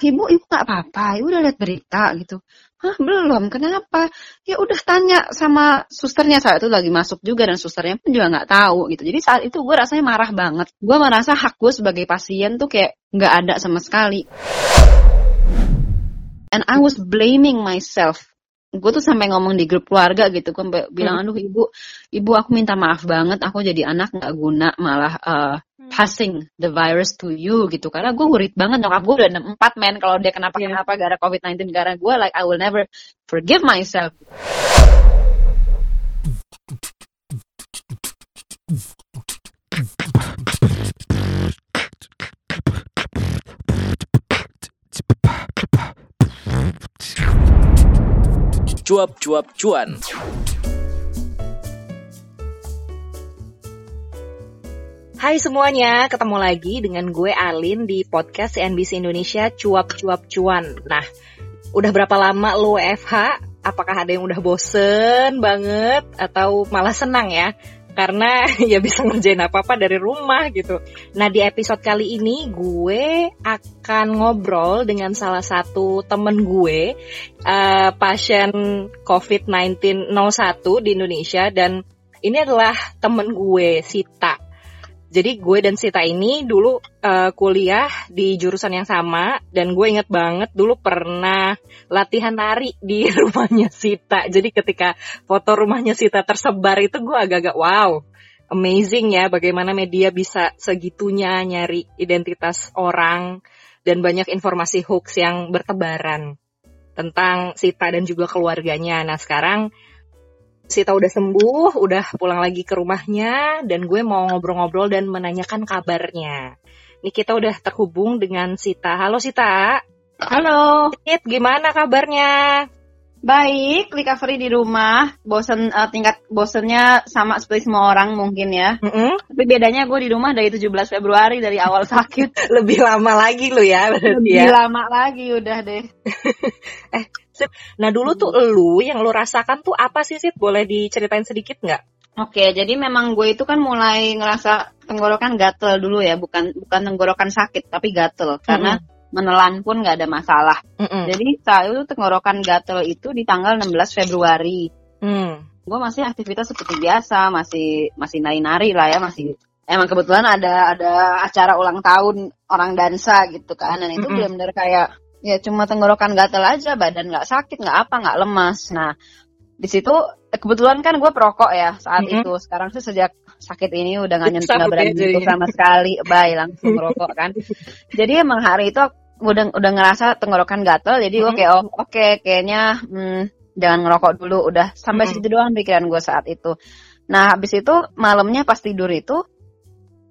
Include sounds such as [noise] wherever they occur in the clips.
ibu ibu nggak apa-apa. Ibu udah lihat berita gitu. Hah belum. Kenapa? Ya udah tanya sama susternya. Saat itu lagi masuk juga dan susternya pun juga nggak tahu gitu. Jadi saat itu gue rasanya marah banget. Gue merasa hak gue sebagai pasien tuh kayak nggak ada sama sekali. And I was blaming myself gue tuh sampai ngomong di grup keluarga gitu gue sampai bilang Hmm. aduh ibu ibu aku minta maaf banget aku jadi anak nggak guna malah uh, passing the virus to you gitu karena gue worried banget nyokap gue udah 64 men kalau dia kenapa Iya. kenapa gara covid-19 gara gue like I will never forgive myself Cuap-cuap cuan. Hai semuanya, ketemu lagi dengan gue Alin di podcast CNBC Indonesia Cuap Cuap Cuan. Nah, udah berapa lama lo WFH? Apakah ada yang udah bosen banget atau malah senang ya? Karena [laughs] ya bisa ngerjain apa-apa dari rumah gitu. Nah di episode kali ini gue akan ngobrol dengan salah satu temen gue eh, pasien COVID-19 01 di Indonesia dan ini adalah temen gue Sita. Jadi gue dan Sita ini dulu eh, kuliah di jurusan yang sama dan gue inget banget dulu pernah latihan nari di [laughs] rumahnya Sita. Jadi ketika foto rumahnya Sita tersebar itu gue agak-agak wow, amazing ya bagaimana media bisa segitunya nyari identitas orang dan banyak informasi hoax yang bertebaran tentang Sita dan juga keluarganya. Nah sekarang Sita udah sembuh, udah pulang lagi ke rumahnya, dan gue mau ngobrol-ngobrol dan menanyakan kabarnya. Ini kita udah terhubung dengan Sita. Halo Sita, halo Sit, gimana kabarnya? baik recovery di rumah bosen eh, tingkat bosennya sama seperti semua orang mungkin ya Mm-mm. tapi bedanya gue di rumah dari 17 Februari dari awal sakit [laughs] Lebih lama lagi lo ya, lebih ya. lama lagi udah deh [laughs] Nah dulu tuh lu yang lu rasakan tuh apa sih Sit? Boleh diceritain sedikit nggak? Oke, jadi memang gue itu kan mulai ngerasa tenggorokan gatel dulu ya, bukan bukan tenggorokan sakit tapi gatel karena menelan pun nggak ada masalah. Mm-mm. Jadi saat itu tenggorokan gatel itu di tanggal 16 Februari. Hmm. Gue masih aktivitas seperti biasa, masih masih nari-nari lah ya, masih emang kebetulan ada ada acara ulang tahun orang dansa gitu kan, dan itu Mm-mm. benar-benar kayak ya cuma tenggorokan gatel aja, badan nggak sakit, nggak apa, nggak lemas. Nah di situ eh, kebetulan kan gue perokok ya saat Mm-mm. itu. Sekarang tuh sejak sakit ini udah nggak nyentuh nggak berani ya nyentuh sama sekali, bye langsung merokok kan. Jadi emang hari itu udah udah ngerasa tenggorokan gatel, jadi gue kayak oh oke kayaknya hmm, jangan ngerokok dulu. Udah sampai Mhm. situ doang pikiran gue saat itu. Nah habis itu malamnya pas tidur itu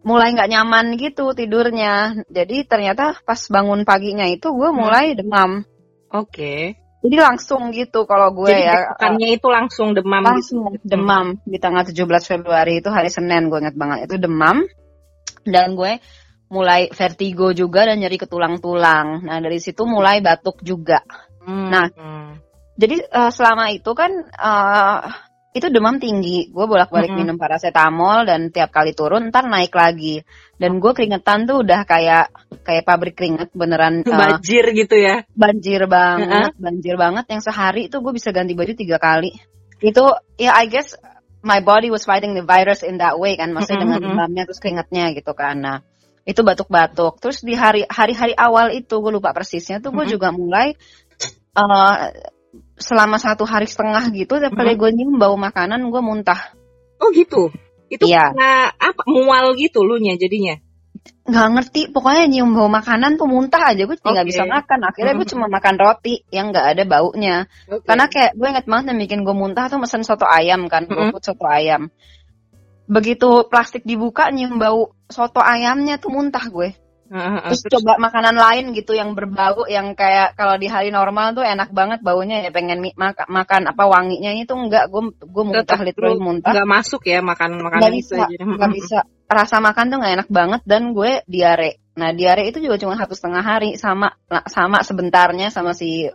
mulai nggak nyaman gitu tidurnya. Jadi ternyata pas bangun paginya itu gue mulai demam. Oke. Jadi langsung gitu kalau gue Jadi ya tekannya itu langsung demam gitu. langsung demam di tanggal 17 Februari itu hari Senin gue ingat banget itu demam dan gue mulai vertigo juga dan nyeri ke tulang-tulang. Nah dari situ mulai batuk juga. Hmm. Nah, Jadi eh, selama itu kan eh, itu demam tinggi. Gue bolak-balik Mm-mm. minum paracetamol dan tiap kali turun ntar naik lagi. Dan gue keringetan tuh udah kayak kayak pabrik keringet beneran eh, banjir gitu ya. banjir banget, banjir banget yang sehari itu gue bisa ganti baju tiga kali. Itu ya I guess my body was fighting the virus in that way kan, maksudnya dengan Mm-mm. demamnya terus keringatnya gitu kan. Nah itu batuk-batuk. Terus di hari hari-hari awal itu gue lupa persisnya tuh gue Mm-mm. juga mulai eh, selama satu hari setengah gitu, tiap kali gue nyium bau makanan gue muntah. Oh gitu. Itu Iya. karena apa? Mual gitu lu nya jadinya. nggak ngerti pokoknya nyium bau makanan tuh muntah aja gue nggak Oke. bisa makan akhirnya gue cuma makan roti yang nggak ada baunya Karena kayak gue inget banget yang bikin gue muntah tuh mesen soto ayam kan, Mm-mm. GoFood soto ayam. Begitu plastik dibuka nyium bau soto ayamnya tuh muntah gue. Terus coba makanan lain gitu yang berbau yang kayak kalau di hari normal tuh enak banget baunya ya pengen maka- makan apa wanginya itu enggak gue gue muntah literally muntah. nggak masuk ya makan makanan Nggak itu bisa, aja. nggak bisa. Rasa makan tuh nggak enak banget dan gue diare. Nah diare itu juga cuma satu setengah hari sama sama sebentarnya sama si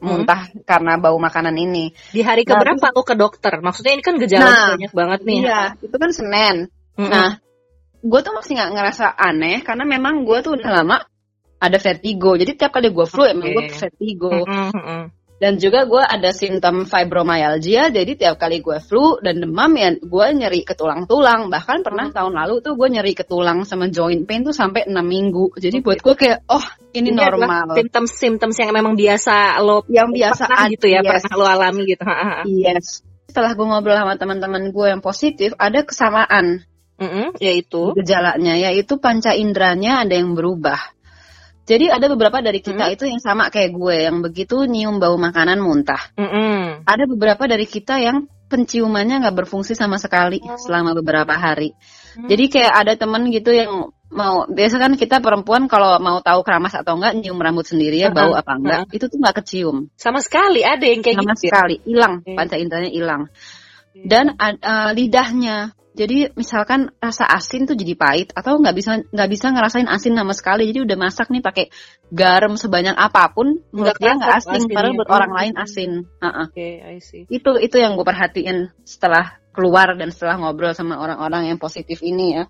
muntah karena bau makanan ini. Di hari Nah, keberapa lu ke dokter? Maksudnya ini kan gejala Nah, banyak banget nih. Iya, itu kan Senin. Mm-mm. Nah, gue tuh masih nggak ngerasa aneh karena memang gue tuh udah lama ada vertigo. Jadi tiap kali gue flu emang gue vertigo. Dan juga gue ada simptom fibromyalgia, jadi tiap kali gue flu dan demam ya gue nyeri ke tulang-tulang. Bahkan pernah Hmm. tahun lalu tuh gue nyeri ke tulang sama joint pain tuh sampai 6 minggu. Jadi Oke. buat gue kayak, oh ini, adalah normal. Symptoms-symptoms yang memang biasa lo Yang biasa pernah gitu ya, yes. pernah lo alami gitu. Yes. Setelah gue ngobrol sama teman-teman gue yang positif, ada kesamaan Mm-mm, yaitu gejalanya, yaitu panca inderanya ada yang berubah. Jadi ada beberapa dari kita itu yang sama kayak gue, yang begitu nyium bau makanan muntah. Mm-mm. ada beberapa dari kita yang penciumannya nggak berfungsi sama sekali selama beberapa hari. Hmm. Jadi kayak ada temen gitu yang mau biasa kan kita perempuan kalau mau tahu keramas atau enggak nyium rambut sendiri ya bau Uh-uh, apa enggak itu tuh nggak kecium sama sekali ada yang kayak sama gitu. ya? sekali hilang panca inderanya hilang dan eh, lidahnya jadi misalkan rasa asin tuh jadi pahit atau nggak bisa nggak bisa ngerasain asin sama sekali jadi udah masak nih pakai garam sebanyak apa pun menurut Nggak dia nggak asin padahal buat orang Hmm. lain asin Uh-uh Oke, I see. itu itu yang gue perhatiin setelah keluar dan setelah ngobrol sama orang-orang yang positif ini ya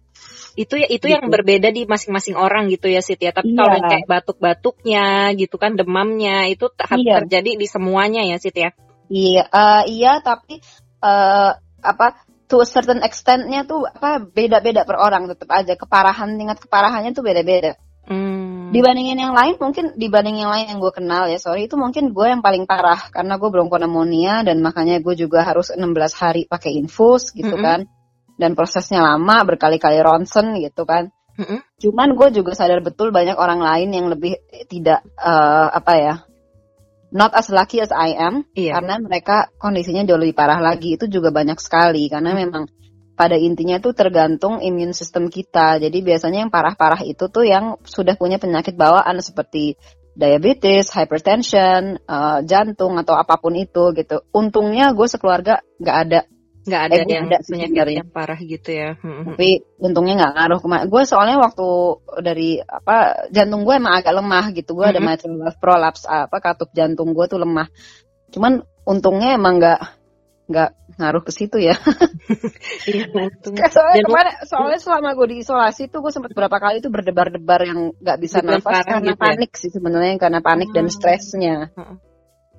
Itu ya itu Gitu. yang berbeda di masing-masing orang gitu ya Sit ya. Tapi kalau Iya. yang kayak batuk-batuknya gitu kan demamnya itu Iya. terjadi di semuanya ya Sit ya. iya eh, iya tapi eh, apa to a certain extentnya tuh apa beda-beda per orang tetap aja keparahan tingkat keparahannya tuh beda-beda Hmm. dibandingin yang lain mungkin dibanding yang lain yang gue kenal ya sorry itu mungkin gue yang paling parah karena gue bronkonemonia dan makanya gue juga harus 16 hari pakai infus gitu Mm-mm. kan dan prosesnya lama berkali-kali ronsen gitu kan Mm-mm. Cuman gue juga sadar betul banyak orang lain yang lebih tidak eh, apa ya, not as lucky as I am, Iya. karena mereka kondisinya jauh lebih parah lagi. Itu juga banyak sekali karena Hmm. memang pada intinya tuh tergantung imun sistem kita. Jadi biasanya yang parah-parah itu tuh yang sudah punya penyakit bawaan seperti diabetes, hypertension, eh, jantung atau apa pun itu gitu. Untungnya gue sekeluarga nggak ada nggak ada Eh, yang ada penyakit yang parah gitu ya. Hmm. tapi untungnya nggak ngaruh ke mana gue soalnya waktu dari apa jantung gue emang agak lemah gitu gue ada Mhm. mitral valve prolapse apa katup jantung gue tuh lemah cuman untungnya emang nggak nggak ngaruh ke situ ya [laughs] Iya, soalnya kemarin soalnya selama gue di isolasi tuh gue sempat berapa kali tuh berdebar-debar yang nggak bisa nafas karena gitu ya? panik sih sebenarnya karena panik dan Hmm. stresnya.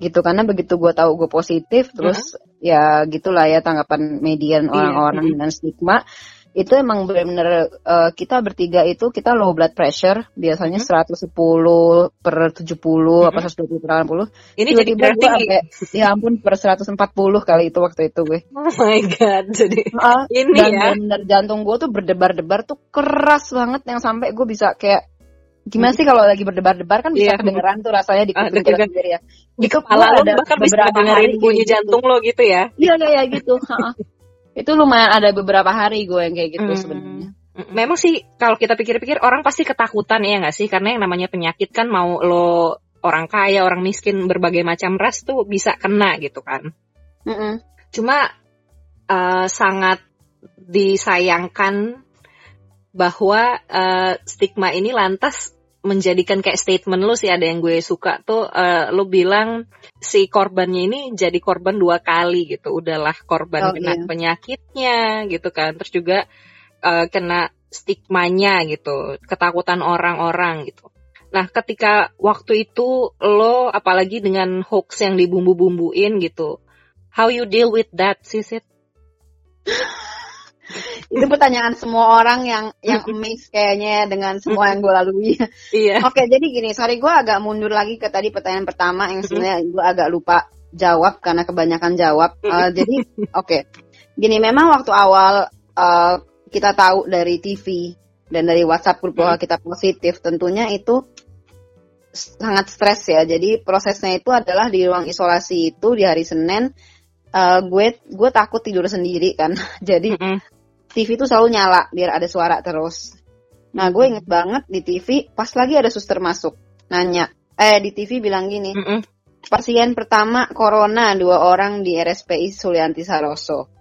Gitu karena begitu gue tahu gue positif terus ya gitulah ya tanggapan median Iya, orang-orang mm. dengan stigma itu emang benar-benar eh, kita bertiga itu kita low blood pressure biasanya 110 per 70 apa 120 per 80 Ini jadi gue tinggi. sampai ya ampun per 140 kali itu waktu itu gue Oh my god. Jadi Ah, ini dan ya. benar jantung gue tuh berdebar-debar tuh keras banget yang sampai gue bisa kayak gimana sih kalau lagi berdebar-debar kan bisa Iya. kedengeran tuh rasanya di Ah, kuping kita sendiri ya Di kepala lo ada bahkan bisa dengerin bunyi gitu. jantung lo gitu ya. Iya kayak gitu. [laughs] itu lumayan ada beberapa hari gue yang kayak gitu Hmm. sebenarnya. Memang sih kalau kita pikir-pikir orang pasti ketakutan ya nggak sih karena yang namanya penyakit kan mau lo orang kaya orang miskin berbagai macam ras tuh bisa kena gitu kan. Mm-mm. Cuma eh, sangat disayangkan bahwa eh, stigma ini lantas menjadikan kayak statement lu sih ada yang gue suka tuh eh, lu bilang si korbannya ini jadi korban dua kali gitu. Udahlah korban Oh, kena iya. penyakitnya gitu kan. Terus juga eh, kena stigmanya gitu ketakutan orang-orang gitu. Nah ketika waktu itu lo apalagi dengan hoax yang dibumbu-bumbuin gitu how you deal with that sisit [laughs] [laughs] Itu pertanyaan semua orang yang yang [laughs] amazed kayaknya dengan semua yang gue lalui. [laughs] iya Oke, jadi gini, sorry gue agak mundur lagi ke tadi pertanyaan pertama yang sebenarnya gue agak lupa jawab karena kebanyakan jawab. Eh, jadi oke, gini memang waktu awal eh, kita tahu dari TV dan dari WhatsApp grup bahwa kita positif, tentunya itu sangat stres ya. Jadi prosesnya itu adalah di ruang isolasi itu di hari Senin. eh, gue gue takut tidur sendiri kan, jadi Mm-mm. TV itu selalu nyala biar ada suara terus. Nah, gue inget banget di TV pas lagi ada suster masuk nanya, eh di TV bilang gini, Mm-mm. pasien pertama corona dua orang di RSPI Sulianti Saroso.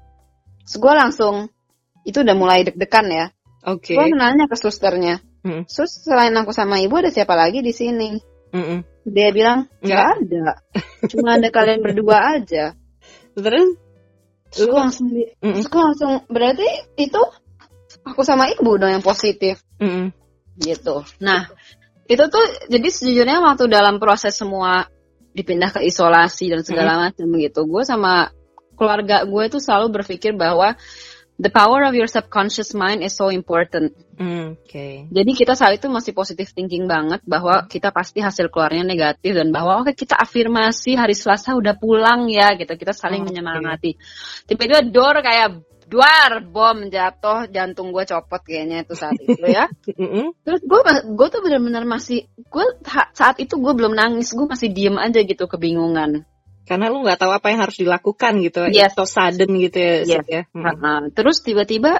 Terus gue langsung itu udah mulai deg-degan ya. oke Gue nanya ke susternya, Mm. sus selain aku sama ibu ada siapa lagi di sini? Mm-mm. Dia bilang nggak ada, cuma ada kalian berdua aja. terus Terus gue langsung, di- Mm-mm. terus gue langsung berarti itu aku sama ibu dong yang positif. Mm-mm. gitu. Nah, itu tuh jadi sejujurnya waktu dalam proses semua dipindah ke isolasi dan segala macam gitu gue sama keluarga gue tuh selalu berpikir bahwa the power of your subconscious mind is so important. Hmm, Oke. jadi kita saat itu masih positive thinking banget bahwa kita pasti hasil keluarnya negatif dan bahwa oke kita afirmasi hari Selasa udah pulang ya gitu. Kita saling Oke. menyemangati. Tiba-tiba door kayak duar bom jatuh jantung gue copot kayaknya itu saat itu ya. [laughs] Terus gue gue tuh benar-benar masih gue saat itu gue belum nangis gue masih diem aja gitu kebingungan Karena lu nggak tahu apa yang harus dilakukan gitu. Yes. So sudden gitu ya. Yes. Ya. Mm. Nah, terus tiba-tiba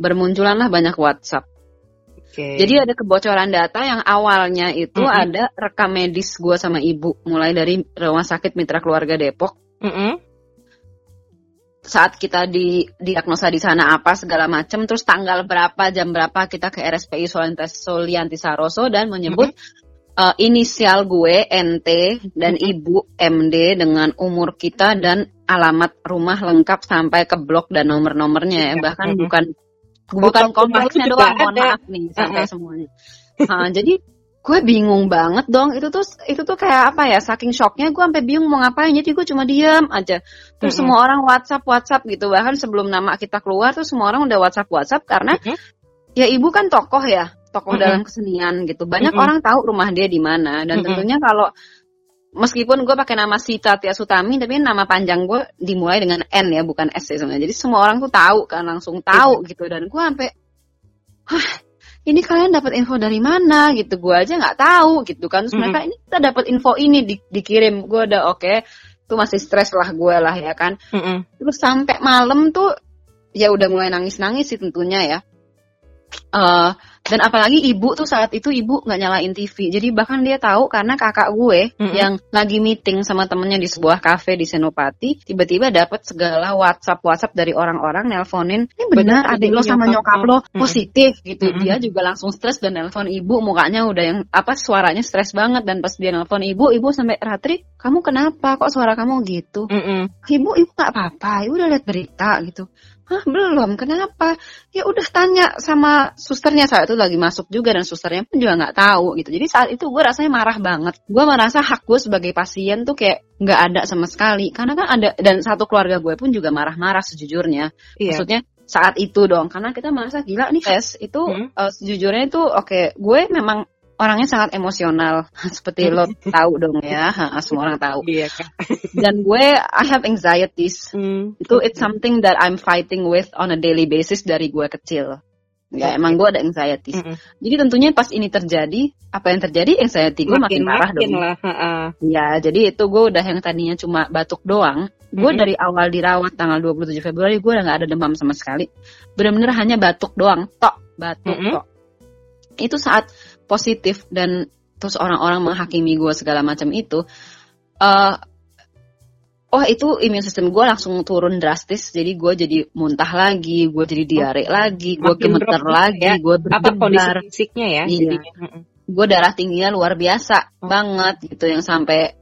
bermunculanlah banyak WhatsApp Oke. Jadi ada kebocoran data yang awalnya itu Mhm. ada rekam medis gue sama ibu, mulai dari rumah sakit Mitra Keluarga Depok. Mm-mm. Saat kita di diagnosa di sana apa segala macam, terus tanggal berapa, jam berapa kita ke RSPI Solianti, Saroso dan menyebut eh, inisial gue NT dan Mhm. ibu MD dengan umur kita dan alamat rumah lengkap sampai ke blok dan nomor-nomornya ya. Iya. Bahkan Mhm. bukan bukan juga doang, mohon maaf nih sampai Uh-uh. semuanya. Nah, jadi gue bingung banget dong itu tuh itu tuh kayak apa ya saking shocknya gue sampai bingung mau ngapain jadi gue cuma diam aja terus Mm-mm. semua orang WhatsApp WhatsApp gitu bahkan sebelum nama kita keluar tuh semua orang udah WhatsApp WhatsApp karena Mhm. ya ibu kan tokoh ya tokoh Mm-mm. dalam kesenian gitu. Banyak Mm-mm. orang tahu rumah dia di mana. Dan Mm-mm. tentunya kalau meskipun gue pakai nama Sita Tia Sutami tapi nama panjang gue dimulai dengan N ya bukan S ya sebenarnya. Jadi semua orang tuh tahu kan langsung tahu gitu. Dan gue sampai hah ini kalian dapat info dari mana? Gitu. Gue aja nggak tahu gitu kan. Terus Mm-mm. mereka ini kita dapat info ini di- dikirim. Gue udah oke. Tuh masih stres lah gue lah ya kan. Mm-mm. terus sampai malam tuh ya udah mulai nangis nangis sih tentunya ya. Eh, dan apalagi ibu tuh saat itu ibu nggak nyalain TV jadi bahkan dia tahu karena kakak gue Mm-mm. yang lagi meeting sama temennya di sebuah kafe di Senopati tiba-tiba dapat segala WhatsApp WhatsApp dari orang-orang nelponin ini benar adik lo sama nyokap nyokap lo." positif gitu. Mm-mm. dia juga langsung stres dan nelpon ibu. Mukanya udah yang apa suaranya stres banget. Dan pas dia nelpon ibu ibu sampai Ratri kamu kenapa? Kok suara kamu gitu? Mm-mm. ibu ibu nggak apa-apa. Ibu udah lihat berita gitu Hah belum kenapa? Ya udah tanya sama susternya. Saat itu lagi masuk juga dan susternya pun juga nggak tahu gitu. Jadi saat itu gue rasanya marah banget. Gue merasa hak gue sebagai pasien tuh kayak nggak ada sama sekali. Karena kan ada dan satu keluarga gue pun juga marah-marah sejujurnya. Iya. maksudnya saat itu dong. Karena kita merasa gila nih tes itu Hmm. eh, sejujurnya itu oke gue memang orangnya sangat emosional [laughs] seperti lo [laughs] tahu dong ya semua orang tahu Iya kan. [laughs] dan gue I have anxieties Mm. itu it's something that I'm fighting with on a daily basis dari gue kecil ya emang gue ada anxieties Mm-mm. jadi tentunya pas ini terjadi apa yang terjadi anxiety gue makin, parah makin dong lah. ya jadi itu gue udah yang tadinya cuma batuk doang gue Mm-mm. dari awal dirawat tanggal 27 Februari gue udah nggak ada demam sama sekali bener-bener hanya batuk doang tok batuk Mm-mm. tok itu saat positif dan terus orang-orang menghakimi gue segala macam itu eh oh itu imun sistem gue langsung turun drastis jadi gue jadi muntah lagi gue jadi diare lagi gue Oh, gemeter drop lagi ya. gue Apa kondisi berdebar fisiknya ya? Iya. gue darah tingginya luar biasa Oh. banget gitu yang sampai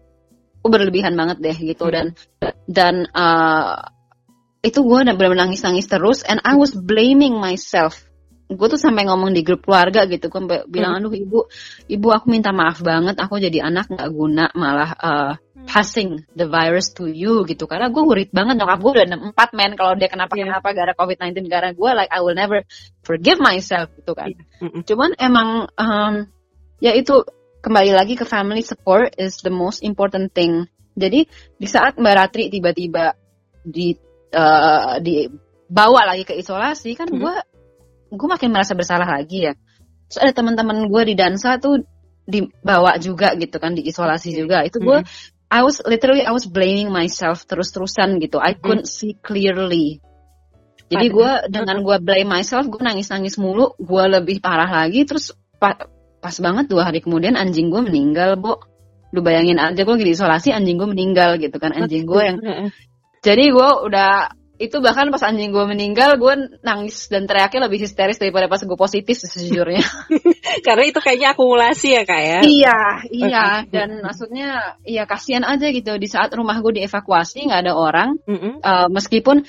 oh, berlebihan banget deh gitu Hmm. dan dan eh, itu gue udah benar nangis nangis terus and I was blaming myself gue tuh sampai ngomong di grup keluarga gitu gue sampai bilang Hmm. aduh ibu ibu aku minta maaf banget aku jadi anak nggak guna malah eh, passing the virus to you gitu karena gue worried banget nyokap gue udah 64 men kalau dia kenapa Iya. kenapa gara COVID-19 gara gue like I will never forgive myself gitu kan Mm-mm. cuman emang um, ya itu kembali lagi ke family support is the most important thing jadi di saat mbak Ratri tiba-tiba di uh, dibawa lagi ke isolasi kan Mhm. gue gue makin merasa bersalah lagi ya. Terus ada teman-teman gue di dansa tuh dibawa juga gitu kan diisolasi juga. Itu gue Mhm. I was literally I was blaming myself terus-terusan gitu. I couldn't see clearly. Jadi gue dengan gue blame myself gue nangis-nangis mulu gue lebih parah lagi. Terus pa- pas banget dua hari kemudian anjing gue meninggal bo. Lu bayangin aja gue lagi diisolasi anjing gue meninggal gitu kan. Anjing gue yang jadi gue udah itu bahkan pas anjing gue meninggal gue nangis dan teriaknya lebih histeris daripada pas gue positif sejujurnya [laughs] Karena itu kayaknya akumulasi ya kak ya. iya iya dan maksudnya iya kasihan aja gitu di saat rumah gue dievakuasi nggak ada orang Mm-mm. Uh, meskipun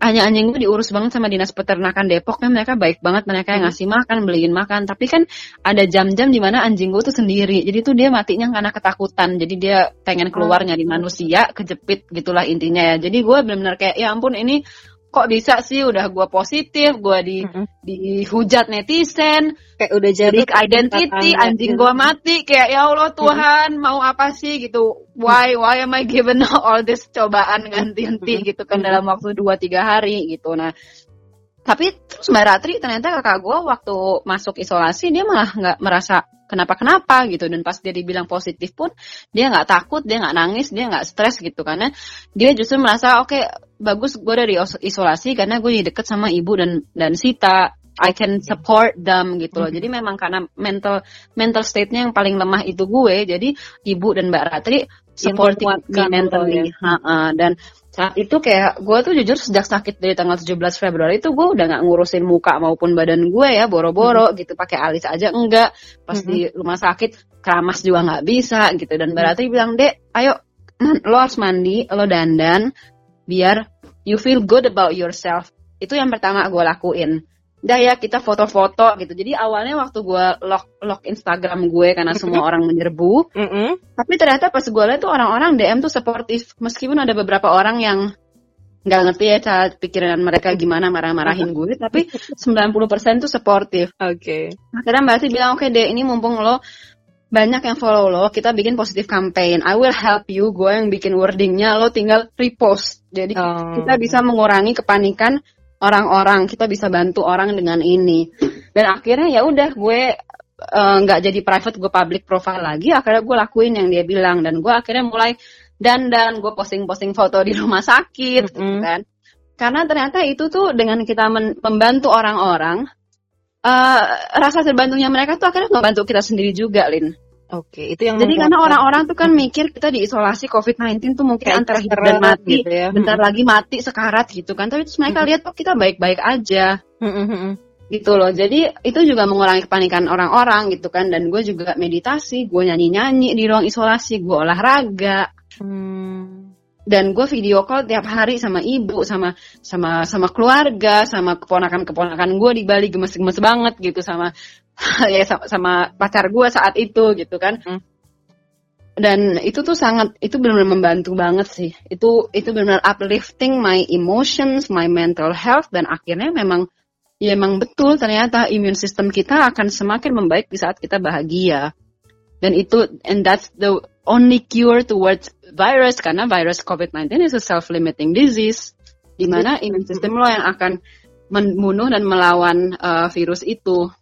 anjing-anjing gue diurus banget sama dinas peternakan Depok kan. Mereka baik banget mereka yang ngasih makan beliin makan. Tapi kan ada jam-jam di mana anjing gue tuh sendiri. Jadi tuh dia matinya karena ketakutan. Jadi dia pengen keluar nyari manusia kejepit gitulah intinya ya. Jadi gue benar-benar kayak ya ampun ini kok bisa sih udah gue positif gue di Mm-mm. dihujat netizen Kayak udah jadi identity anjing gue mati kayak ya Allah Tuhan mau apa sih? gitu. Why why am I given all this cobaan ganti-ganti? Gitu kan dalam waktu 2-3 hari gitu. Nah tapi terus Mbak Ratri ternyata kakak gue waktu masuk isolasi dia malah nggak merasa kenapa-kenapa gitu dan pas dia dibilang positif pun dia nggak takut dia nggak nangis dia nggak stres gitu karena dia justru merasa oke bagus gue dari isolasi karena gue jadi deket sama ibu dan dan Sita I can support them gitu loh. Mhm. Jadi memang karena mental mental state-nya yang paling lemah itu gue. Jadi ibu dan Mbak Ratri supporting me menguatkan lo mentally. Ha-ha. Dan saat itu kayak gue tuh jujur sejak sakit dari tanggal 17 Februari itu gue udah nggak ngurusin muka maupun badan gue ya boro-boro gitu pakai alis aja enggak. Pas di rumah sakit keramas juga nggak bisa gitu. Dan Mbak Ratri bilang dek ayo lo harus mandi lo dandan biar you feel good about yourself. Itu yang pertama gue lakuin Udah ya kita foto-foto gitu. Jadi awalnya waktu gue lock lock Instagram gue karena semua orang menyerbu, tapi ternyata pas gue lihat tuh orang-orang DM tuh supportive meskipun ada beberapa orang yang nggak ngerti ya cara pikiran mereka gimana marah-marahin gue, tapi 90% tuh supportive. Oke. Akhirnya Mbak Ati bilang oke deh ini mumpung lo banyak yang follow lo, kita bikin positive campaign. I will help you. Gue yang bikin wordingnya, lo tinggal repost. Jadi Oh. kita bisa mengurangi kepanikan orang-orang kita bisa bantu orang dengan ini. Dan akhirnya ya udah gue eh, nggak jadi private gue public profile lagi. Akhirnya gue lakuin yang dia bilang. Dan gue akhirnya mulai dandan gue posting-posting foto di rumah sakit gitu Mm-mm. kan. Karena ternyata itu tuh dengan kita men- membantu orang-orang eh, rasa terbantunya mereka tuh akhirnya ngebantu kita sendiri juga Lin Oke, itu yang jadi karena orang-orang tuh kan mikir kita diisolasi COVID-19 tuh mungkin Kayak antara hidup dan mati. gitu ya. bentar lagi mati sekarat gitu kan. Tapi terus mereka lihat kok kita baik-baik aja. Mm-mm. gitu loh. Jadi itu juga mengurangi kepanikan orang-orang gitu kan. Dan gue juga meditasi gue nyanyi-nyanyi di ruang isolasi gue olahraga. Hmm. dan gue video call tiap hari sama ibu sama sama sama keluarga sama keponakan-keponakan gue di Bali gemes-gemes banget gitu sama [laughs] ya sama, sama pacar gue saat itu gitu kan. Hmm. dan itu tuh sangat itu benar-benar membantu banget sih. Itu itu benar-benar uplifting my emotions my mental health dan akhirnya memang ya emang betul ternyata immune system kita akan semakin membaik di saat kita bahagia. Dan itu and that's the only cure towards virus karena virus COVID-19 is a self-limiting disease di mana immune system lo yang akan membunuh dan melawan uh, virus itu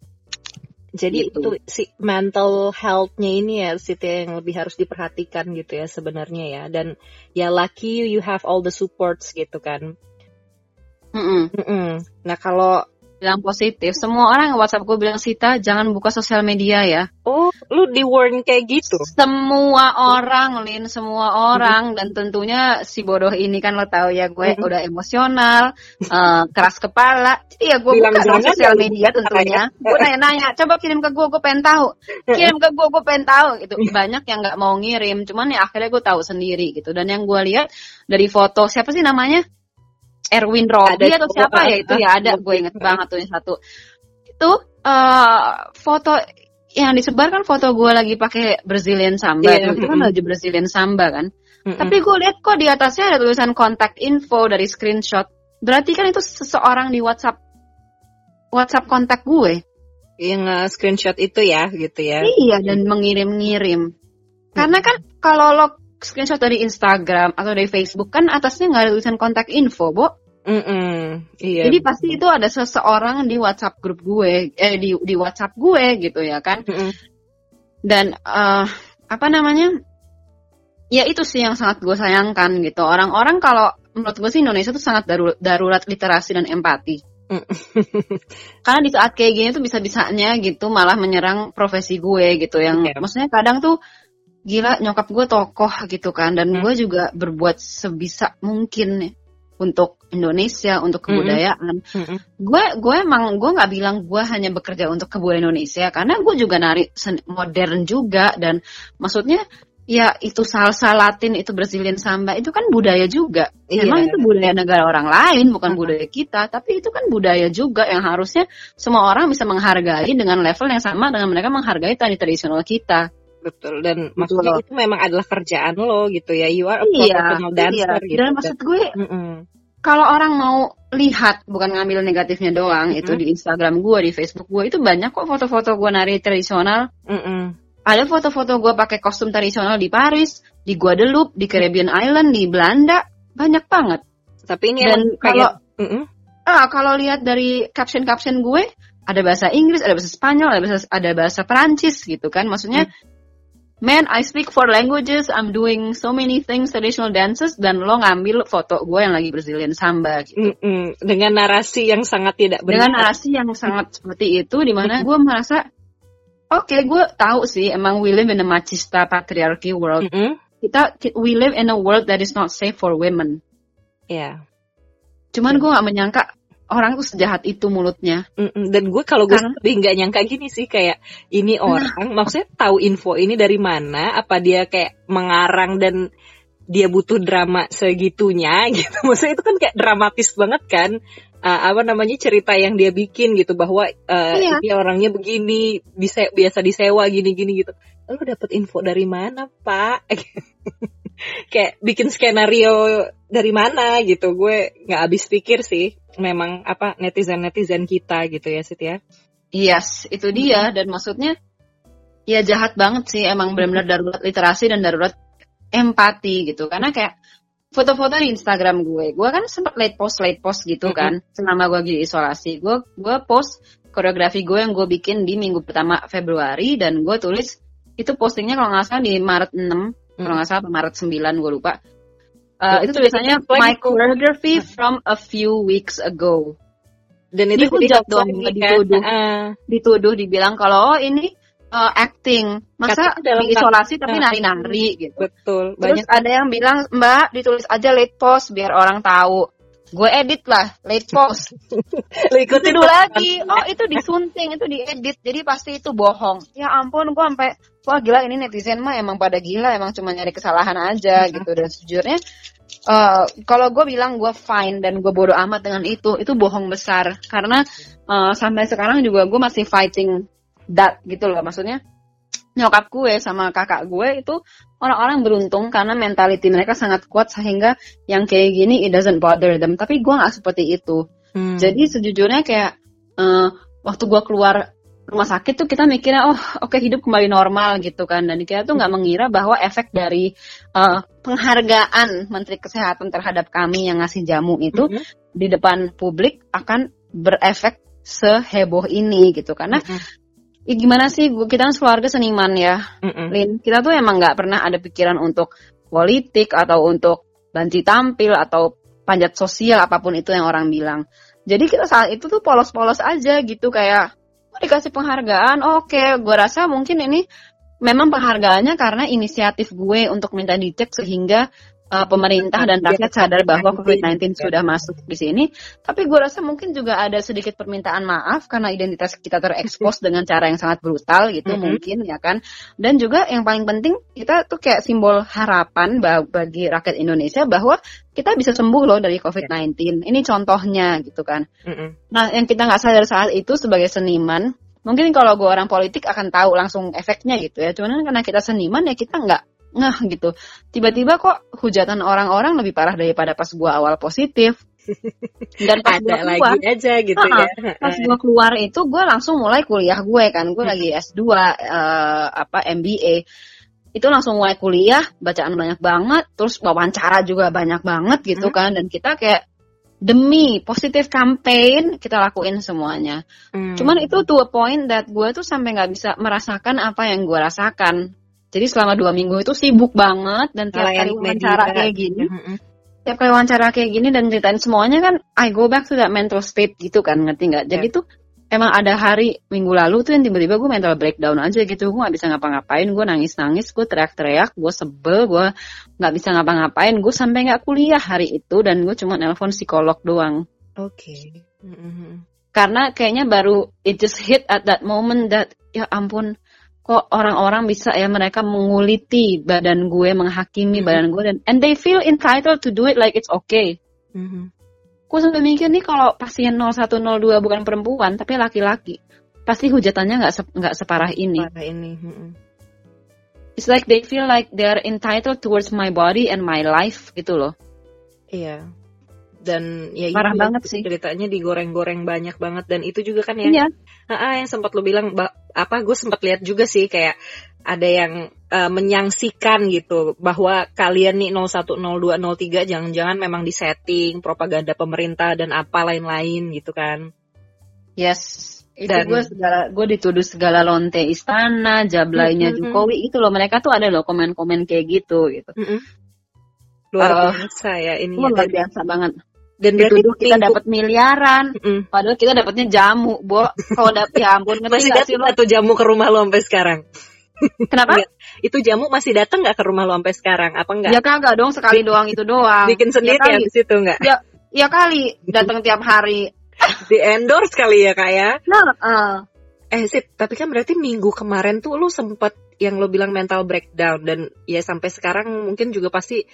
Jadi Gitu. itu si mental health-nya ini ya Siti yang lebih harus diperhatikan gitu ya sebenarnya ya. Dan ya lucky you, you have all the supports gitu kan. Mm-mm. Mm-mm. Nah kalau bilang positif. Semua orang WhatsApp gue bilang Sita jangan buka sosial media ya. Oh lu di warn kayak gitu. semua orang Lin semua orang. Dan tentunya si bodoh ini kan lo tahu ya gue Mhm. udah emosional eh, keras kepala. Jadi ya gue Bilang buka dong jangan, sosial media tentunya. Ya. gue nanya-nanya coba kirim ke gue gue pengen tahu. Kirim ke gue gue pengen tahu gitu. Banyak yang nggak mau ngirim cuman ya akhirnya gue tahu sendiri gitu. Dan yang gue lihat dari foto siapa sih namanya Erwin Robi atau siapa ya itu ya? Ada gue inget banget tuh yang satu. Itu eh foto yang disebar kan foto gue lagi pakai Brazilian samba tuh. itu kan lagi Brazilian samba kan? Mm-mm. tapi gue lihat kok di atasnya ada tulisan kontak info dari screenshot. Berarti kan itu seseorang di WhatsApp WhatsApp kontak gue. Yang uh, screenshot itu ya gitu ya. Iya dan mengirim-ngirim. Karena kan kalau lo screenshot dari Instagram atau dari Facebook kan atasnya nggak ada tulisan kontak info, Bo. Mm-mm. Iya. Jadi pasti itu ada seseorang di WhatsApp grup gue, eh di di WhatsApp gue gitu ya kan. Mm-mm. Dan eh, apa namanya? Ya itu sih yang sangat gue sayangkan gitu. Orang-orang kalau menurut gue sih Indonesia tuh sangat darurat, darurat literasi dan empati. Mm. [laughs] Karena di saat kayak gini tuh bisa-bisanya gitu malah menyerang profesi gue gitu yang Iya. maksudnya kadang tuh gila nyokap gue tokoh gitu kan dan Hmm. gue juga berbuat sebisa mungkin untuk Indonesia untuk Mm-mm. kebudayaan Mm-mm. gue gue emang gue nggak bilang gue hanya bekerja untuk kebudayaan Indonesia karena gue juga nari modern juga dan maksudnya ya itu salsa Latin, itu Brazilian samba, itu kan budaya juga. Iya. Emang itu budaya negara orang lain, bukan Uh-huh. budaya kita, tapi itu kan budaya juga yang harusnya semua orang bisa menghargai dengan level yang sama dengan mereka menghargai tari tradisional kita. Betul dan Betul. maksudnya itu memang adalah kerjaan lo gitu ya. You are a Iya, professional dancer iya. gitu. Dan maksud gue Mm-mm. kalau orang mau lihat bukan ngambil negatifnya doang itu Mhm. di Instagram gue di Facebook gue itu banyak kok foto-foto gue nari tradisional Mm-mm. ada foto-foto gue pakai kostum tradisional di Paris di Guadeloupe di Caribbean Island di Belanda banyak banget Tapi ini dan kalau pengen- Mm-mm. ah kalau lihat dari caption-caption gue ada bahasa Inggris ada bahasa Spanyol ada bahasa ada bahasa Perancis gitu kan maksudnya Man, I speak four languages. I'm doing so many things, traditional dances, dan lo ngambil foto gue yang lagi Brazilian samba gitu. Mm-mm. dengan narasi yang sangat tidak dengan benar. narasi yang sangat seperti itu di mana gue merasa oke gue tahu sih emang we live in a machista patriarchy world Mm-mm. kita we live in a world that is not safe for women Ya. cuman gue nggak menyangka orang tuh sejahat itu mulutnya Mm-mm. Dan gue kalau gue Karena- lebih nggak nyangka gini sih kayak ini orang maksudnya tahu info ini dari mana? Apa dia kayak mengarang dan dia butuh drama segitunya [laughs] gitu? Maksudnya itu kan kayak dramatis banget kan? Uh, apa namanya cerita yang dia bikin gitu bahwa uh, Iya. ini orangnya begini bisa biasa disewa gini-gini gitu. Lalu dapat info dari mana pak? [laughs] [laughs] kayak bikin skenario dari mana gitu. Gue nggak habis pikir sih memang apa netizen netizen kita gitu ya Sit ya? Yes itu dia. Dan maksudnya ya jahat banget sih. Emang benar-benar darurat literasi dan darurat empati gitu. Karena kayak foto-foto di Instagram gue. Gue kan sempat late post late post gitu kan. Selama gue di isolasi. Gue gue post koreografi gue yang gue bikin di minggu pertama Februari. Dan gue tulis itu postingnya kalau nggak salah di Maret 6 kalau nggak salah Maret 9 gue lupa. Uh, itu tulisannya lagi my choreography from a few weeks ago. Dan itu Dihujat dong, kan. dituduh. Ah, dituduh dibilang kalau oh ini uh, acting. Masa dalam di isolasi tapi nari-nari gitu. Betul Terus banyak. ada yang bilang, Mbak, ditulis aja late post biar orang tahu. Gue edit lah, late post. [laughs] lo ikutin lagi, oh itu disunting, itu diedit, jadi pasti itu bohong. Ya ampun, gue sampai, wah gila ini netizen mah emang pada gila, emang cuma nyari kesalahan aja gitu. Dan sejujurnya, eh, kalau gue bilang gue fine dan gue bodoh amat dengan itu, itu bohong besar. Karena eh, sampai sekarang juga gue masih fighting that gitu loh, maksudnya nyokap gue sama kakak gue itu orang-orang beruntung karena mentality mereka sangat kuat sehingga yang kayak gini it doesn't bother them. Tapi gue nggak seperti itu. Hmm. Jadi sejujurnya kayak eh, waktu gue keluar rumah sakit tuh kita mikirnya oh oke hidup kembali normal gitu kan dan kita tuh nggak mengira bahwa efek dari eh, penghargaan Menteri Kesehatan terhadap kami yang ngasih jamu itu Mhm. di depan publik akan berefek seheboh ini gitu karena Mm-mm. ya gimana sih gua- kita kan keluarga seniman ya Mm-mm. Lin, kita tuh emang nggak pernah ada pikiran untuk politik atau untuk banci tampil atau panjat sosial apa pun itu yang orang bilang. Jadi kita saat itu tuh polos-polos aja gitu kayak dikasih penghargaan, oke, gue rasa mungkin ini memang penghargaannya karena inisiatif gue untuk minta dicek sehingga uh, pemerintah dan rakyat sadar bahwa COVID-19 sudah masuk di sini. Tapi gue rasa mungkin juga ada sedikit permintaan maaf karena identitas kita terekspos [laughs] dengan cara yang sangat brutal gitu Mhm. mungkin ya kan. Dan juga yang paling penting kita tuh kayak simbol harapan ba- bagi rakyat Indonesia bahwa kita bisa sembuh loh dari COVID-19. Ini contohnya gitu kan. Mm-mm. Nah, yang kita nggak sadar saat itu sebagai seniman, mungkin kalau gue orang politik akan tahu langsung efeknya gitu ya. Cuman karena kita seniman ya kita nggak ngeh gitu. Tiba-tiba kok hujatan orang-orang lebih parah daripada pas gue awal positif. [laughs] Dan pas gue keluar, lagi aja gitu Ah, ya pas gue keluar itu gue langsung mulai kuliah gue kan. Gue lagi S2 eh, apa MBA. Itu langsung mulai kuliah, bacaan banyak banget, terus wawancara juga banyak banget gitu Hmm. kan. Dan kita kayak demi positif campaign kita lakuin semuanya. Hmm. Cuman itu to a point that gue tuh sampai nggak bisa merasakan apa yang gue rasakan. Jadi selama dua minggu itu sibuk banget dan tiap kali wawancara kayak gini, Mm-mm. tiap kali wawancara kayak gini dan ceritain semuanya kan, I go back to that mental state gitu kan, ngerti nggak? Jadi tuh emang ada hari minggu lalu tuh yang tiba-tiba gue mental breakdown aja gitu, gue nggak bisa ngapa-ngapain, gue nangis-nangis, gue teriak-teriak, gue sebel, gue nggak bisa ngapa-ngapain, gue sampai nggak kuliah hari itu dan gue cuma nelpon psikolog doang Oke. Mm-mm. karena kayaknya baru it just hit at that moment that ya ampun kok orang-orang bisa ya mereka menguliti badan gue, menghakimi Mhm. badan gue dan and they feel entitled to do it like it's okay. Mhm. Gue sampai mikir nih kalau pasien 0102 bukan perempuan tapi laki-laki, pasti hujatannya nggak se- nggak separah ini. Parah ini. Mhm. It's like they feel like they are entitled towards my body and my life gitu loh. Iya. Dan ya Parah itu banget sih. ceritanya digoreng-goreng banyak banget dan itu juga kan ya Iya. Ah, yang sempat lo bilang apa gue sempat lihat juga sih kayak ada yang eh, menyangsikan gitu bahwa kalian nih 0102 03 jangan-jangan memang disetting propaganda pemerintah dan apa lain-lain gitu kan. Yes. Itu Dan- gue segala gue dituduh segala lonte istana, jablainya Mm-mm. Jokowi itu loh mereka tuh ada loh komen-komen kayak gitu gitu. Mm-mm. Luar Eh, biasa ya ini. Wah, luar biasa banget. Dan berarti Dituduh kita dapat miliaran, Mm-mm. padahal kita dapatnya jamu, Bo. Kalau dapet ya ampun, masih datang lo? atau jamu ke rumah lo sampai sekarang? Kenapa? Nggak. Itu jamu masih datang nggak ke rumah lo sampai sekarang? Apa enggak? Ya kagak dong sekali doang itu doang. Bikin sendiri ya ya di situ nggak? Ya, ya kali datang tiap hari. Di endorse kali ya kak ya? Nah, eh, Eh Sip, tapi kan berarti minggu kemarin tuh lu sempet yang lo bilang mental breakdown dan ya sampai sekarang mungkin juga pasti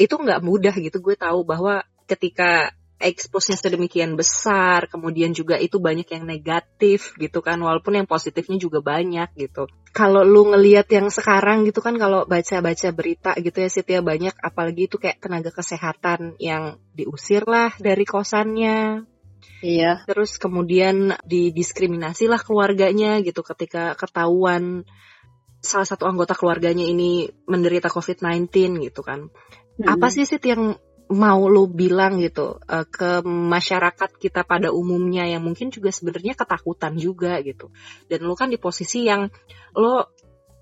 itu nggak mudah gitu. Gue tahu bahwa ketika expose-nya sedemikian besar, kemudian juga itu banyak yang negatif gitu kan, walaupun yang positifnya juga banyak gitu. Kalau lu ngelihat yang sekarang gitu kan, kalau baca-baca berita gitu ya Sit ya banyak, apalagi itu kayak tenaga kesehatan yang diusir lah dari kosannya, iya. terus kemudian didiskriminasi lah keluarganya gitu ketika ketahuan salah satu anggota keluarganya ini menderita COVID-19 gitu kan. Apa sih sih yang mau lo bilang gitu eh, ke masyarakat kita pada umumnya yang mungkin juga sebenarnya ketakutan juga gitu. Dan lo kan di posisi yang lo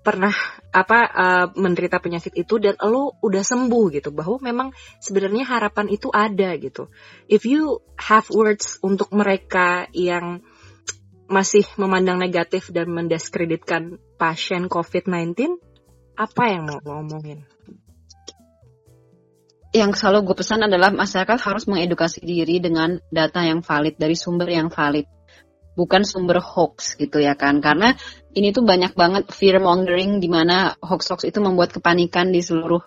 pernah apa eh, menderita penyakit itu dan lo udah sembuh gitu bahwa memang sebenarnya harapan itu ada gitu. If you have words untuk mereka yang masih memandang negatif dan mendiskreditkan pasien COVID-19, apa yang mau lo omongin? Yang selalu gue pesan adalah masyarakat harus mengedukasi diri dengan data yang valid dari sumber yang valid. Bukan sumber hoax gitu ya kan. Karena ini tuh banyak banget fear mongering di mana hoax-hoax itu membuat kepanikan di seluruh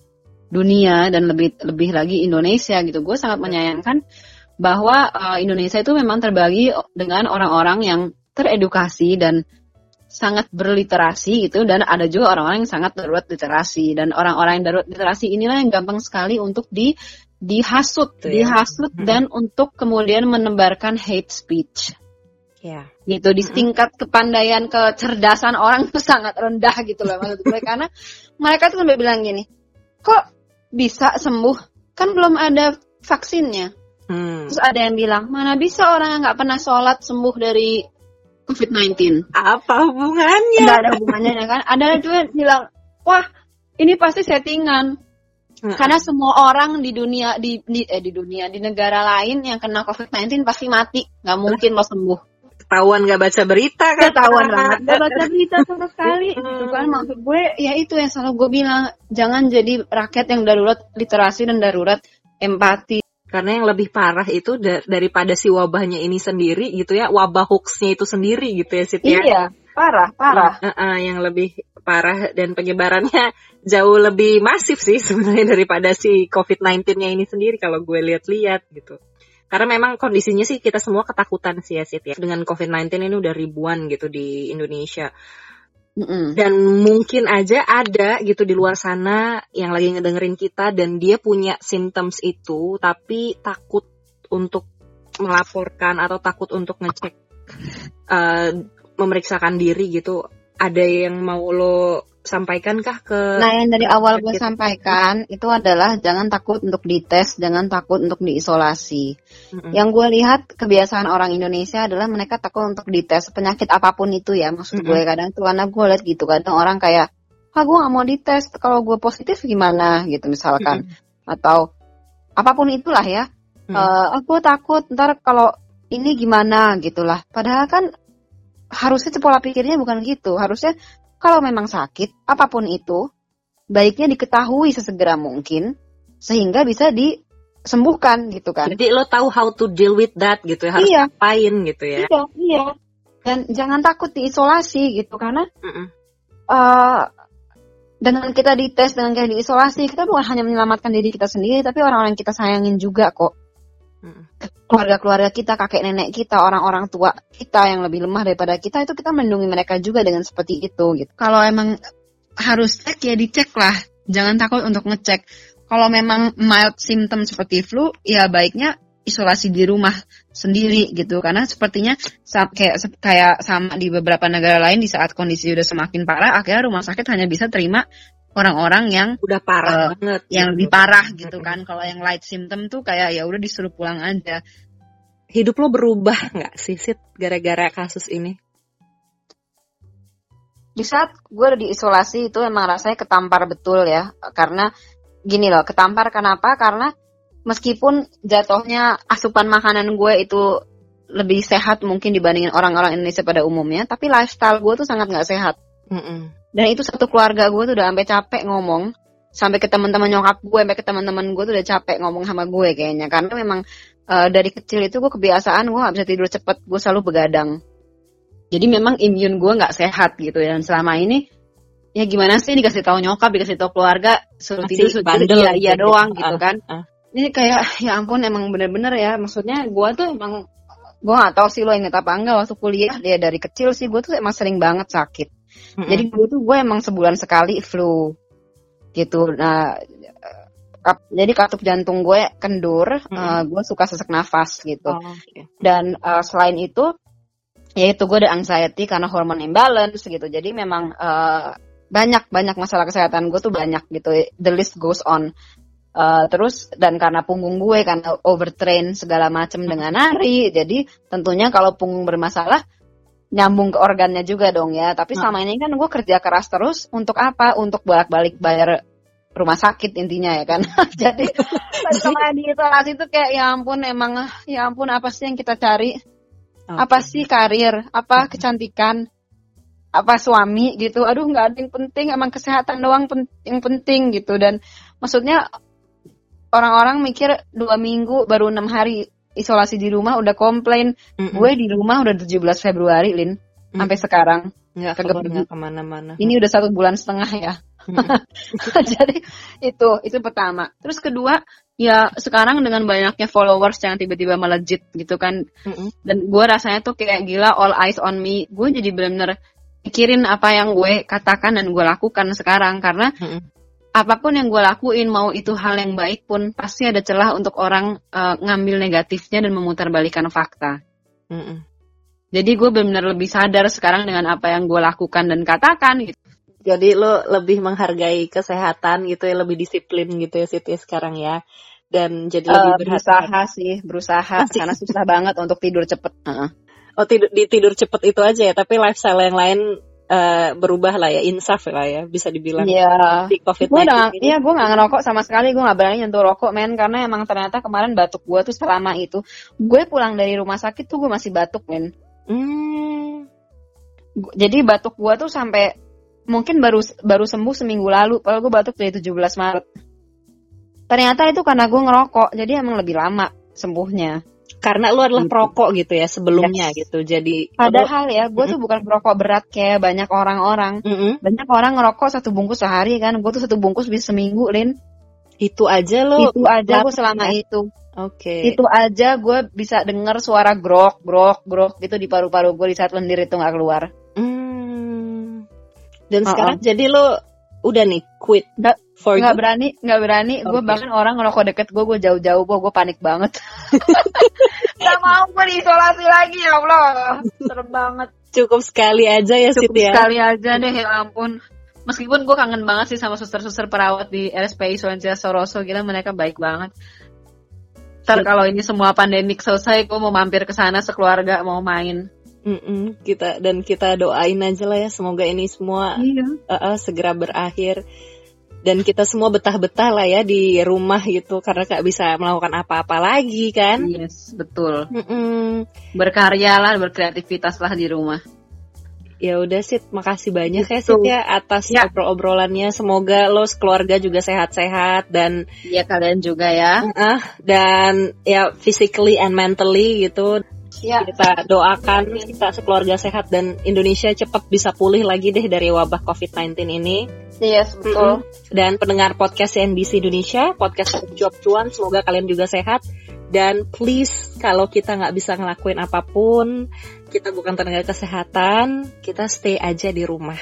dunia dan lebih lebih lagi Indonesia gitu. Gue sangat menyayangkan bahwa uh, Indonesia itu memang terbagi dengan orang-orang yang teredukasi dan sangat berliterasi gitu dan ada juga orang-orang yang sangat darurat literasi dan orang-orang yang darurat literasi inilah yang gampang sekali untuk di dihasut, Betul ya. dihasut Mhm. dan untuk kemudian menebarkan hate speech Ya. gitu di tingkat kepandaian kecerdasan orang itu [laughs] sangat rendah gitu loh maksud gue karena mereka tuh sampai bilang gini kok bisa sembuh kan belum ada vaksinnya Hmm. terus ada yang bilang mana bisa orang yang nggak pernah sholat sembuh dari COVID-19 Apa hubungannya? nggak ada hubungannya ya kan? Ada juga bilang wah ini pasti settingan. Heeh. karena semua orang di dunia di, di eh di dunia di negara lain yang kena COVID-19 pasti mati. Nggak mungkin lo sembuh. Ketahuan gak baca berita kan? ketahuan banget. gak baca berita sama sekali. Gitu kan? Maksud gue ya itu yang selalu gue bilang. Jangan jadi rakyat yang darurat literasi dan darurat. Empati Karena yang lebih parah itu da- daripada si wabahnya ini sendiri gitu ya, wabah hoaxnya itu sendiri gitu ya Sit ya. iya parah parah Heeh, yang lebih parah dan penyebarannya [laughs] jauh lebih masif sih sebenarnya daripada si COVID-19-nya ini sendiri kalau gue lihat-lihat gitu. Karena memang kondisinya sih kita semua ketakutan sih ya Sit ya. Dengan COVID-19 ini udah ribuan gitu di Indonesia. Mm-mm. Dan mungkin aja ada gitu di luar sana yang lagi ngedengerin kita dan dia punya symptoms itu tapi takut untuk melaporkan atau takut untuk ngecek eh, memeriksakan diri gitu. Ada yang mau lo sampaikan kah ke Nah, yang dari awal gue Sakit. sampaikan itu adalah jangan takut untuk dites, jangan takut untuk diisolasi. Mm-mm. Yang gue lihat kebiasaan orang Indonesia adalah mereka takut untuk dites penyakit apa pun itu ya. Maksud gue kadang tuh karena gue lihat gitu kadang orang kayak, ah gue nggak mau dites, kalau gue positif gimana gitu misalkan, atau apa pun itulah ya. Mm. Eh, aku takut ntar kalau ini gimana gitulah. Padahal kan harusnya pola pikirnya bukan gitu. Harusnya kalau memang sakit apa pun itu baiknya diketahui sesegera mungkin sehingga bisa disembuhkan gitu kan. Jadi lo tahu how to deal with that gitu ya, harus Iya. ngapain gitu ya. Iya, iya. Dan jangan takut diisolasi gitu karena Mm-mm. uh, dengan kita dites dengan kita diisolasi kita bukan hanya menyelamatkan diri kita sendiri tapi orang-orang yang kita sayangin juga kok keluarga-keluarga kita kakek nenek kita orang-orang tua kita yang lebih lemah daripada kita itu kita melindungi mereka juga dengan seperti itu gitu. Kalau emang harus cek ya dicek lah. Jangan takut untuk ngecek. Kalau memang mild symptom seperti flu ya baiknya isolasi di rumah sendiri gitu. Karena sepertinya kayak kayak sama di beberapa negara lain di saat kondisi udah semakin parah akhirnya rumah sakit hanya bisa terima orang-orang yang udah parah uh, banget yang lebih parah gitu kan. Kalau yang light symptom tuh kayak ya udah disuruh pulang aja. Hidup lo berubah nggak sih Sid gara-gara kasus ini? Di saat gue udah diisolasi itu emang rasanya ketampar betul ya. Karena gini loh ketampar kenapa? Karena meskipun jatuhnya asupan makanan gue itu lebih sehat mungkin dibandingin orang-orang Indonesia pada umumnya, tapi lifestyle gue tuh sangat nggak sehat. Mm -mm. Dan itu satu keluarga gue tuh udah sampai capek ngomong, sampai ke teman-teman nyokap gue, sampai ke teman-teman gue tuh udah capek ngomong sama gue kayaknya, karena memang uh, dari kecil itu gue kebiasaan gue nggak bisa tidur cepet, gue selalu begadang. Jadi memang imun gue nggak sehat gitu dan selama ini ya gimana sih dikasih tahu nyokap, dikasih tahu keluarga, suruh tidur, suruh tidur, iya, iya gitu. doang gitu kan. Uh, ini kayak ya ampun emang bener-bener ya maksudnya gue tuh emang gue gak tahu sih lo inget apa enggak waktu kuliah dia dari kecil sih gue tuh emang sering banget sakit mm-hmm. jadi gue tuh gue emang sebulan sekali flu gitu nah kap, jadi katup jantung gue kendur mm-hmm. uh, gue suka sesak nafas gitu oh, okay. dan uh, selain itu yaitu gue ada anxiety karena hormon imbalance gitu jadi memang uh, banyak banyak masalah kesehatan gue tuh banyak gitu the list goes on Uh, terus dan karena punggung gue karena overtrain segala macam dengan nari, jadi tentunya kalau punggung bermasalah nyambung ke organnya juga dong ya. Tapi hmm. selama ini kan gue kerja keras terus untuk apa? Untuk bolak-balik bayar rumah sakit intinya ya kan. [laughs] [laughs] jadi sama di isolasi itu kayak ya ampun emang ya ampun apa sih yang kita cari? Okay. Apa sih karir? Apa kecantikan? Apa suami gitu? Aduh nggak ada yang penting, emang kesehatan doang pen yang penting gitu dan maksudnya orang-orang mikir dua minggu baru enam hari isolasi di rumah udah komplain. Mm -mm. gue di rumah udah 17 Februari Lin. Mm. sampai sekarang. Nggak ke mana ke mana-mana. Ini udah satu bulan setengah ya. [laughs] Jadi itu itu pertama. Terus kedua ya sekarang dengan banyaknya followers yang tiba-tiba melejit gitu kan. Mm -mm. dan gue rasanya tuh kayak gila all eyes on me. Gue jadi benar-benar pikirin apa yang gue katakan dan gue lakukan sekarang. Karena mm -mm apa pun yang gue lakuin mau itu hal yang baik pun pasti ada celah untuk orang uh, ngambil negatifnya dan memutarbalikkan fakta. Mm -mm. Jadi gue benar-benar lebih sadar sekarang dengan apa yang gue lakukan dan katakan gitu. Jadi lo lebih menghargai kesehatan gitu ya, lebih disiplin gitu ya Siti sekarang ya. Dan jadi lebih uh, berusaha sih, berusaha karena susah banget untuk tidur cepet. Uh [laughs] -uh. Oh tidur di tidur cepet itu aja ya, tapi lifestyle yang lain uh, berubah lah ya insaf lah ya bisa dibilang. Yeah. di covid gue iya gue nggak ngerokok sama sekali gue nggak berani nyentuh rokok men. Karena emang ternyata kemarin batuk gue tuh selama itu. Gue pulang dari rumah sakit tuh gue masih batuk men. Hmm. jadi batuk gue tuh sampai mungkin baru baru sembuh seminggu lalu. Kalau gue batuk dari 17 Maret. Ternyata itu karena gue ngerokok jadi emang lebih lama sembuhnya karena lu adalah perokok gitu ya sebelumnya yes. gitu jadi padahal ya gue tuh bukan perokok berat kayak banyak orang-orang mm -hmm. banyak orang ngerokok satu bungkus sehari kan gue tuh satu bungkus bisa seminggu lin itu aja lo itu aja gue selama ya? itu oke okay. itu aja gue bisa denger suara grok grok grok gitu di paru-paru gue di saat lendir itu nggak keluar hmm. dan uh -uh. sekarang jadi lo udah nih quit for nggak berani nggak berani. Okay. gue bahkan orang ngerokok deket gue gue jauh-jauh gue gue panik banget. [laughs] Nggak mau gue diisolasi lagi ya allah. Serem banget. Cukup sekali aja ya cukup Siti, ya. sekali aja deh ya ampun. Meskipun gue kangen banget sih sama suster-suster perawat di RSPI Suencia Soroso. Gila mereka baik banget. Ntar kalau ini semua pandemik selesai, gue mau mampir ke sana sekeluarga mau main. Mm-mm, kita dan kita doain aja lah ya semoga ini semua iya. uh, uh, segera berakhir dan kita semua betah-betah lah ya di rumah gitu karena gak bisa melakukan apa-apa lagi kan? Yes betul. Mm-mm. berkarya lah berkreativitas lah di rumah. Ya udah sih makasih banyak ya, gitu. ya Sid ya atas ya. obrol-obrolannya. Semoga lo keluarga juga sehat-sehat dan ya kalian juga ya. Uh, dan ya physically and mentally gitu Ya. Kita doakan kita sekeluarga sehat dan Indonesia cepat bisa pulih lagi deh dari wabah COVID-19 ini. Yes, betul. Dan pendengar podcast CNBC Indonesia, podcast Job Cuan, semoga kalian juga sehat. Dan please, kalau kita nggak bisa ngelakuin apa pun, kita bukan tenaga kesehatan, kita stay aja di rumah.